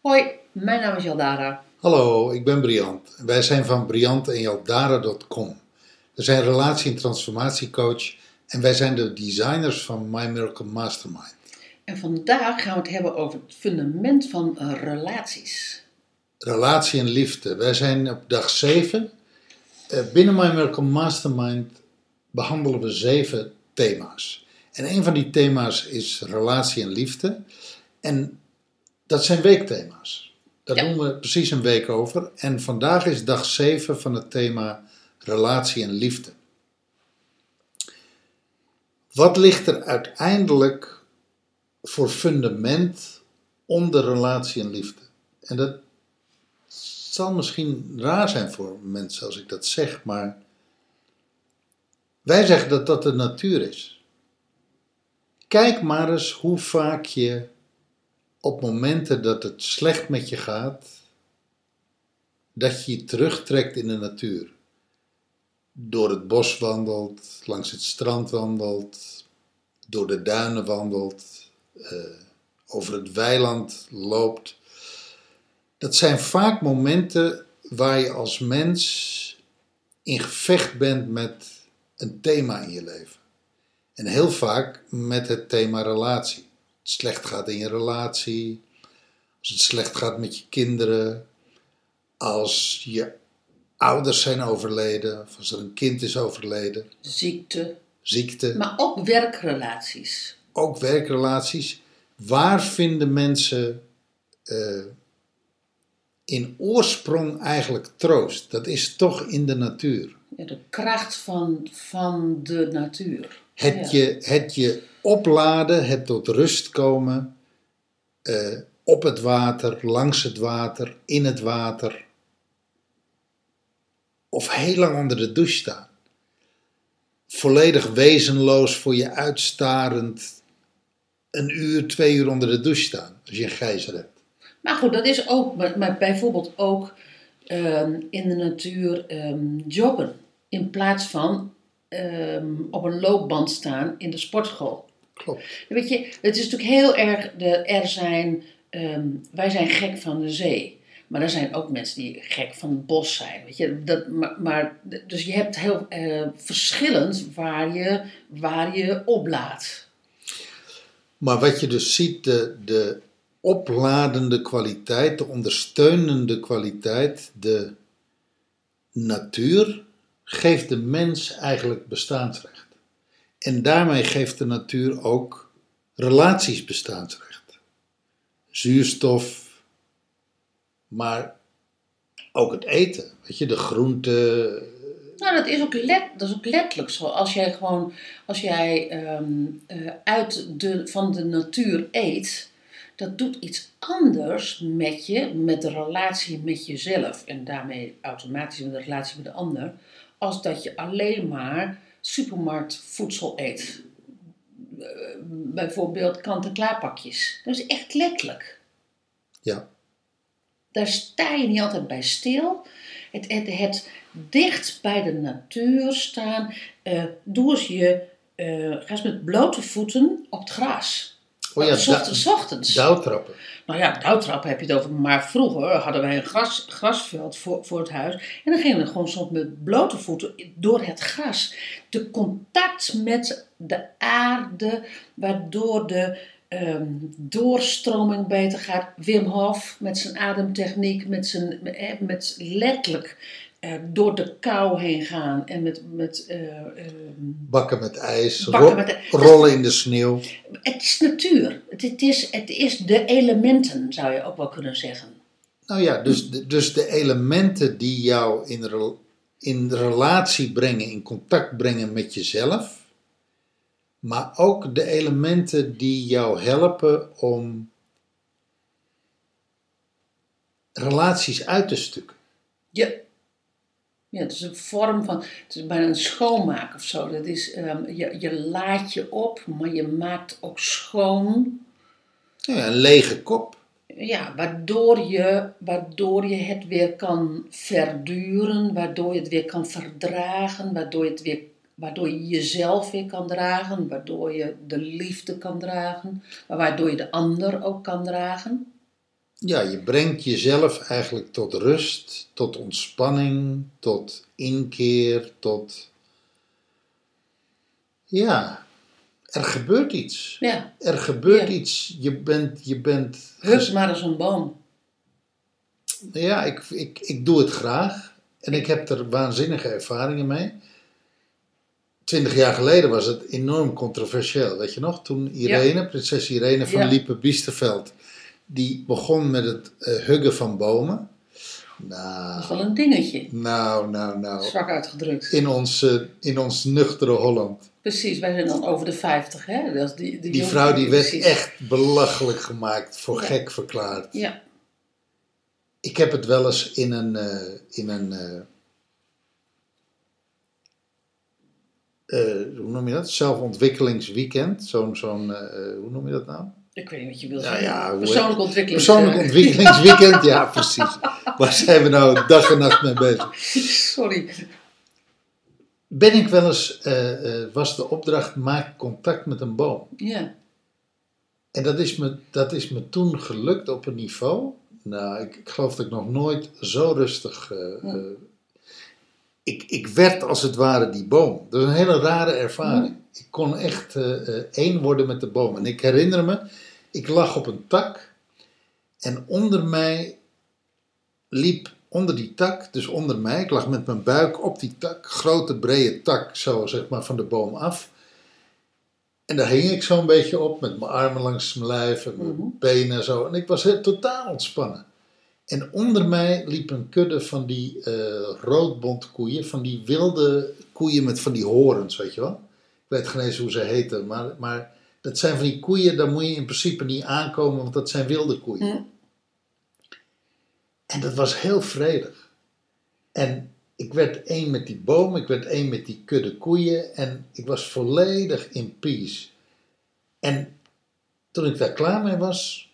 Hoi, mijn naam is Jaldara. Hallo, ik ben Briant. Wij zijn van Briant en Jaldara.com. We zijn relatie- en transformatiecoach en wij zijn de designers van My Miracle Mastermind. En vandaag gaan we het hebben over het fundament van eh, relaties. Relatie en liefde. Wij zijn op dag 7. binnen My Miracle Mastermind behandelen we zeven thema's. En een van die thema's is relatie en liefde. En dat zijn weekthema's. Daar Ja. doen we precies een week over. En vandaag is dag 7 van het thema relatie en liefde. Wat ligt er uiteindelijk voor fundament onder relatie en liefde? En dat zal misschien raar zijn voor mensen als ik dat zeg, maar wij zeggen dat dat de natuur is. Kijk maar eens hoe vaak je op momenten dat het slecht met je gaat, dat je je terugtrekt in de natuur. Door het bos wandelt, langs het strand wandelt, door de duinen wandelt, over het weiland loopt. Dat zijn vaak momenten waar je als mens in gevecht bent met een thema in je leven. En heel vaak met het thema relatie. Het slecht gaat in je relatie, als het slecht gaat met je kinderen, als je ouders zijn overleden, of als er een kind is overleden, Ziekte, ziekte, maar ook werkrelaties. Ook werkrelaties. Waar vinden mensen eh, in oorsprong eigenlijk troost? Dat is toch in de natuur. Ja, de kracht van, van de natuur. Het, Ja. je, het je opladen, het tot rust komen, eh, op het water, langs het water, in het water. Of heel lang onder de douche staan. Volledig wezenloos voor je uitstarend een uur, twee uur onder de douche staan. Als je een gijzer hebt. Maar goed, dat is ook, maar, maar bijvoorbeeld ook ehm, in de natuur ehm, joggen. In plaats van ehm, op een loopband staan in de sportschool. Klopt. Weet je, het is natuurlijk heel erg, de, er zijn, wij zijn gek van de zee. Maar er zijn ook mensen die gek van het bos zijn. Weet je? Dat, maar, maar, dus je hebt heel eh, verschillend waar je, waar je oplaadt. Maar wat je dus ziet, de, de opladende kwaliteit, de ondersteunende kwaliteit, de natuur geeft de mens eigenlijk bestaansrecht. En daarmee geeft de natuur ook relaties bestaansrecht. Zuurstof, maar ook het eten. Weet je, de groenten, Nou, dat is ook, let, dat is ook letterlijk zo. Als jij gewoon, als jij ehm, eh, uit de, van de natuur eet, dat doet iets anders met je, met de relatie met jezelf en daarmee automatisch met de relatie met de ander, als dat je alleen maar supermarktvoedsel eet. Eh, bijvoorbeeld kant-en-klaar pakjes. Dat is echt letterlijk. ja. Daar sta je niet altijd bij stil. Het, het, het dicht bij de natuur staan. eh doe eens je, eh, ga eens met blote voeten op het gras. Oh ja, ochtends. da- ochtends. dauwtrappen. Nou ja, dauwtrappen heb je het over. Maar vroeger hadden wij een gras, grasveld voor, voor het huis. En dan gingen we gewoon soms met blote voeten door het gras. De contact met de aarde, waardoor de ehm, doorstroming beter gaat. Wim Hof met zijn ademtechniek, met, zijn, eh, met letterlijk eh, door de kou heen gaan. En met, met eh, ehm, Bakken met ijs, Bakken ro- met rollen in de sneeuw. het is natuur. Het, het, is, het is de elementen, zou je ook wel kunnen zeggen. Nou ja, dus de, dus de elementen die jou in, rel- in relatie brengen, in contact brengen met jezelf, maar ook de elementen die jou helpen om relaties uit te stukken. Ja. Ja, het is een vorm van, het is bijna een schoonmaak of zo. Dat is, ehm, je, je laat je op, maar je maakt ook schoon. Ja, een lege kop. Ja, waardoor je, waardoor je het weer kan verduren, waardoor je het weer kan verdragen, waardoor je, het weer, waardoor je jezelf weer kan dragen, waardoor je de liefde kan dragen, waardoor je de ander ook kan dragen. Ja, je brengt jezelf eigenlijk tot rust, tot ontspanning, tot inkeer, tot. Ja, er gebeurt iets. Ja, Er gebeurt Ja. iets. Je bent. Je bent hup maar als een boom. Ja, ik, ik, ik doe het graag. En ik heb er waanzinnige ervaringen mee. Twintig jaar geleden was het enorm controversieel. Weet je nog? Toen Irene, prinses Irene van Ja. Die begon met het eh, huggen van bomen. Dat Nou, is wel een dingetje. nou, nou, nou. Zwak uitgedrukt. In ons, eh, in ons nuchtere Holland. Precies, wij zijn dan over de 50, hè? Dat is die, die, vrouw die werd precies. echt belachelijk gemaakt, voor Ja. gek verklaard. Ja, Ik heb het wel eens in een, eh, in een hoe noem je dat? Zelfontwikkelingsweekend. Zo'n, zo'n hoe noem je dat nou? Ik weet niet wat je wilt Ja, zeggen. ja, Persoonlijke ontwikkeling. Persoonlijk eh, ontwikkelingsweekend, ja precies. Waar zijn we nou dag en nacht mee bezig? Sorry. Ben ik wel eens, eh, eh, was de opdracht, maak contact met een boom. Ja, En dat is me, dat is me toen gelukt op een niveau. Nou, ik, ik geloof dat ik nog nooit zo rustig. Ja. eh, ik, ik werd als het ware die boom. Dat is een hele rare ervaring. Ik kon echt eh, eh, één worden met de boom. En ik herinner me, ik lag op een tak. En onder mij liep, onder die tak, dus onder mij, ik lag met mijn buik op die tak, grote brede tak, zo zeg maar van de boom af. En daar hing ik zo'n beetje op met mijn armen langs mijn lijf en mijn Mhm. benen zo. En ik was heel, totaal ontspannen. En onder mij liep een kudde van die eh roodbontkoeien, van die wilde koeien met van die horens, weet je wel. Ik weet geen eens hoe ze heten, maar, maar dat zijn van die koeien, daar moet je in principe niet aankomen, want dat zijn wilde koeien. Hm. En dat was heel vredig. En ik werd één met die boom, ik werd één met die kudde koeien en ik was volledig in peace. En toen ik daar klaar mee was,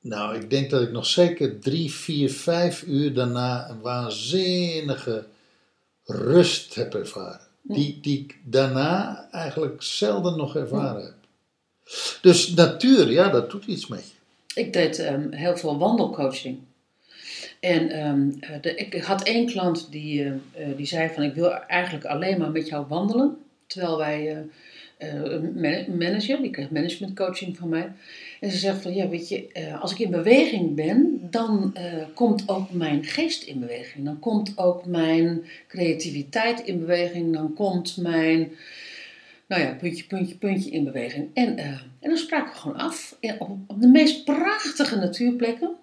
nou, ik denk dat ik nog zeker drie, vier, vijf uur daarna een waanzinnige rust heb ervaren. Die, die ik daarna eigenlijk zelden nog ervaren heb. Dus natuur, ja, dat doet iets met je. ik deed ehm, heel veel wandelcoaching. En ehm, eh, de, ik had één klant die, eh, eh, die zei van ik wil eigenlijk alleen maar met jou wandelen. Terwijl wij eh, manager, die kreeg managementcoaching van mij. En ze zegt van ja weet je, eh, als ik in beweging ben, dan eh, komt ook mijn geest in beweging. Dan komt ook mijn creativiteit in beweging. Dan komt mijn nou ja, puntje, puntje, puntje in beweging. En, en dan spraken we gewoon af op, op de meest prachtige natuurplekken.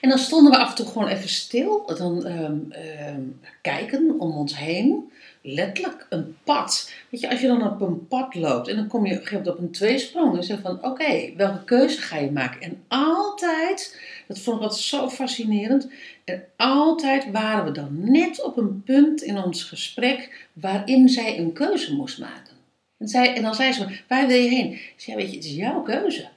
En dan stonden we af en toe gewoon even stil. Dan ehm, ehm, kijken om ons heen. Letterlijk een pad. Weet je, als je dan op een pad loopt en dan kom je op een gegeven moment op een tweesprong. En zeg van, oké, welke keuze ga je maken? En altijd, dat vond ik altijd zo fascinerend. En altijd waren we dan net op een punt in ons gesprek waarin zij een keuze moest maken. En, zij, en dan zei ze, waar wil je heen? Ik zei, weet je, het is jouw keuze.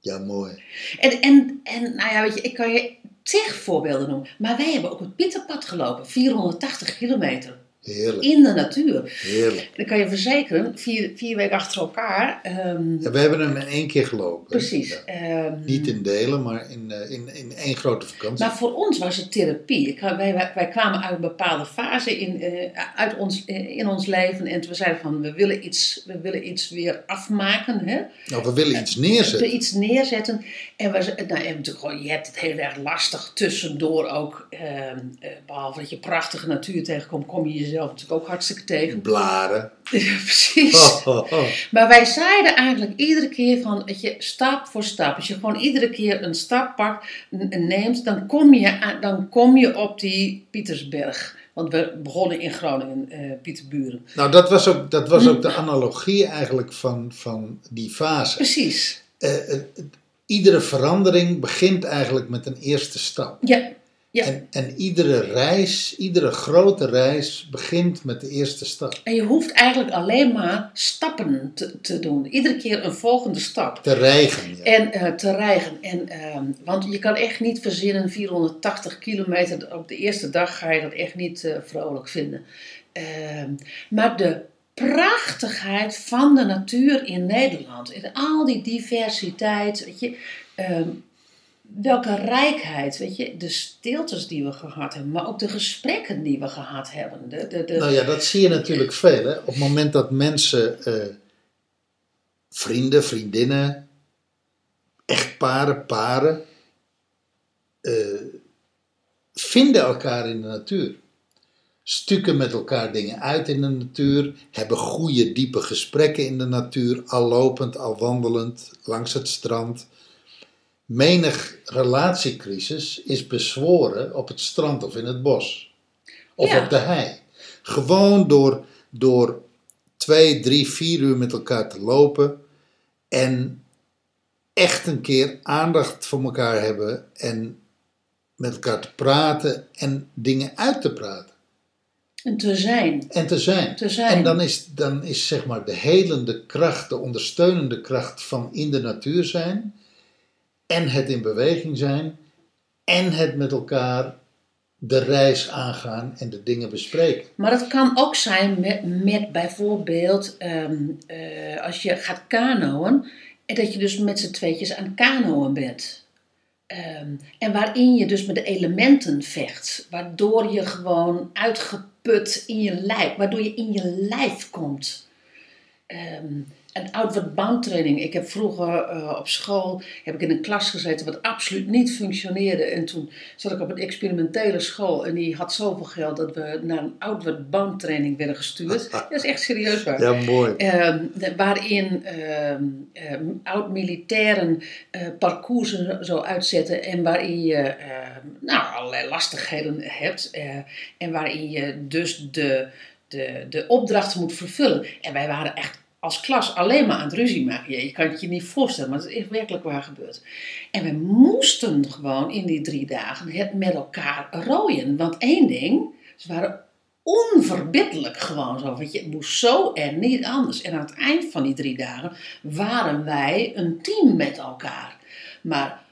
Ja, mooi. En, en, en nou ja, weet je, ik kan je tig voorbeelden noemen. Maar wij hebben ook het Pieterpad gelopen, 480 kilometer. Heerlijk, In de natuur. heerlijk. En ik kan je verzekeren, vier, vier weken achter elkaar. ehm, Ja, we hebben hem in één keer gelopen. precies. Ja. ehm, Niet in delen, maar in, eh, in, in één grote vakantie. Maar voor ons was het therapie. Ik, wij, wij, kwamen uit een bepaalde fase in, eh, uit ons, eh, in ons leven. En toen zeiden van, we willen iets, we willen iets weer afmaken. Hè? nou, we willen iets We neerzetten. iets neerzetten. En we, nou, je, hebt natuurlijk gewoon, je hebt het heel erg lastig tussendoor ook. ehm, eh, behalve dat je prachtige natuur tegenkomt, kom je jezelf natuurlijk ook hartstikke tegen. Blaren. Precies. Oh, oh, oh. Maar wij zeiden eigenlijk iedere keer van, weet je, stap voor stap. Als je gewoon iedere keer een stap pakt, n- neemt, dan kom je, aan- dan kom je op die Pietersberg. Want we begonnen in Groningen, eh Pieterburen. Nou, dat was ook, dat was ook de analogie eigenlijk van, van die fase. Precies. Eh, het- iedere verandering begint eigenlijk met een eerste stap. Ja, Ja. En, en iedere reis, iedere grote reis begint met de eerste stap. En je hoeft eigenlijk alleen maar stappen te, te doen. Iedere keer een volgende stap. Te rijgen. Ja. En eh, te rijgen. En, ehm, want je kan echt niet verzinnen 480 kilometer. Op de eerste dag ga je dat echt niet eh, vrolijk vinden. Ehm, maar de prachtigheid van de natuur in Nederland. En al die diversiteit. Weet je, ehm, welke rijkheid. Weet je, de stiltes die we gehad hebben. Maar ook de gesprekken die we gehad hebben. De, de, Nou ja, dat zie je natuurlijk veel. Hè? Op het moment dat mensen, eh, vrienden, vriendinnen, echtparen, paren, eh, vinden elkaar in de natuur. Stukken met elkaar dingen uit in de natuur, hebben goede, diepe gesprekken in de natuur, al lopend, al wandelend, langs het strand. Menig relatiecrisis is bezworen op het strand of in het bos. Of Ja. op de hei. Gewoon door, door twee, drie, vier uur met elkaar te lopen en echt een keer aandacht voor elkaar hebben en met elkaar te praten en dingen uit te praten en te zijn. en te zijn. Te zijn. En dan is, dan is zeg maar de helende kracht, de ondersteunende kracht van in de natuur zijn en het in beweging zijn en het met elkaar de reis aangaan en de dingen bespreken. Maar dat kan ook zijn met, bijvoorbeeld ehm, eh, als je gaat kanoën en dat je dus met z'n tweetjes aan kanoën bent. Ehm, en waarin je dus met de elementen vecht, waardoor je gewoon uitgeput in je lijf, waardoor je in je lijf komt. Ehm, een outward bound training. Ik heb vroeger eh, op school heb ik in een klas gezeten wat absoluut niet functioneerde. En toen zat ik op een experimentele school en die had zoveel geld dat we naar een outward bound training werden gestuurd. Dat is echt serieus waar. Ja, mooi. Ehm, waarin ehm, ehm, oud-militairen eh, parcoursen zo uitzetten en waarin je nou, allerlei lastigheden hebt eh, en waarin je dus de, de, de opdrachten moet vervullen. En wij waren echt als klas alleen maar aan het ruzie maken. Je, kan het je niet voorstellen, maar het is echt werkelijk waar gebeurd. En we moesten gewoon in die drie dagen het met elkaar rooien. Want één ding, ze waren onverbiddelijk gewoon zo. Je het moest zo en niet anders. En aan het eind van die drie dagen waren wij een team met elkaar. Maar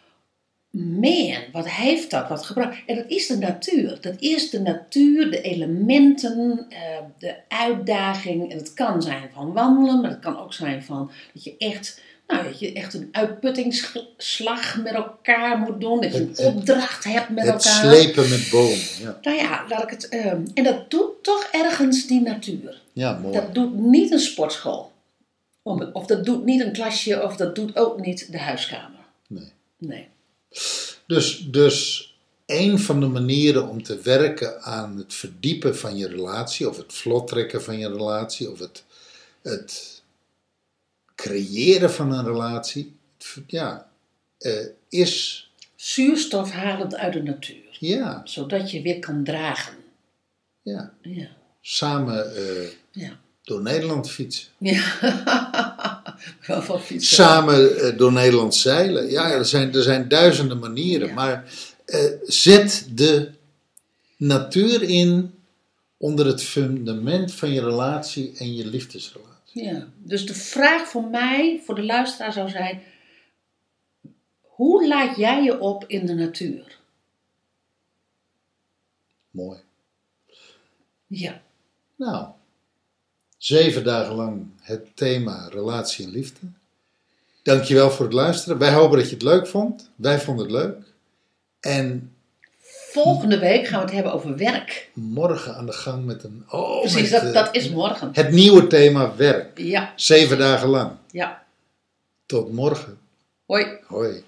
man, wat heeft dat wat gebracht? En dat is de natuur. Dat is de natuur, de elementen, eh, de uitdaging. En het kan zijn van wandelen, maar het kan ook zijn van dat je echt, nou, dat je echt een uitputtingsslag met elkaar moet doen. Dat je Het- een het- opdracht hebt met Het elkaar. slepen met bomen. Ja, Nou ja, laat ik het. ehm, en dat doet toch ergens die natuur. ja mooi. Dat doet niet een sportschool. Of of dat doet niet een klasje, of dat doet ook niet de huiskamer. Nee. Nee. Dus, dus een van de manieren om te werken aan het verdiepen van je relatie, of het vlot trekken van je relatie, of het, het creëren van een relatie, ja, eh, is, Zuurstof halend uit de natuur. ja, Zodat je weer kan dragen. ja, Ja. samen eh, Ja. door Nederland fietsen. Ja. Wel van fietsen. Samen eh, door Nederland zeilen. Ja, er zijn, er zijn duizenden manieren. Ja. Maar eh, zet de natuur in onder het fundament van je relatie en je liefdesrelatie. Ja. Dus de vraag voor mij, voor de luisteraar zou zijn: hoe laat jij je op in de natuur? Mooi. Ja. Nou, zeven dagen lang het thema relatie en liefde. Dankjewel voor het luisteren. Wij hopen dat je het leuk vond. Wij vonden het leuk. En Volgende week gaan we het hebben over werk. morgen aan de gang met een... Oh, Precies, met, dat, eh, dat is morgen. Het nieuwe thema werk. Ja, Zeven dagen lang. ja. Tot morgen. Hoi. Hoi.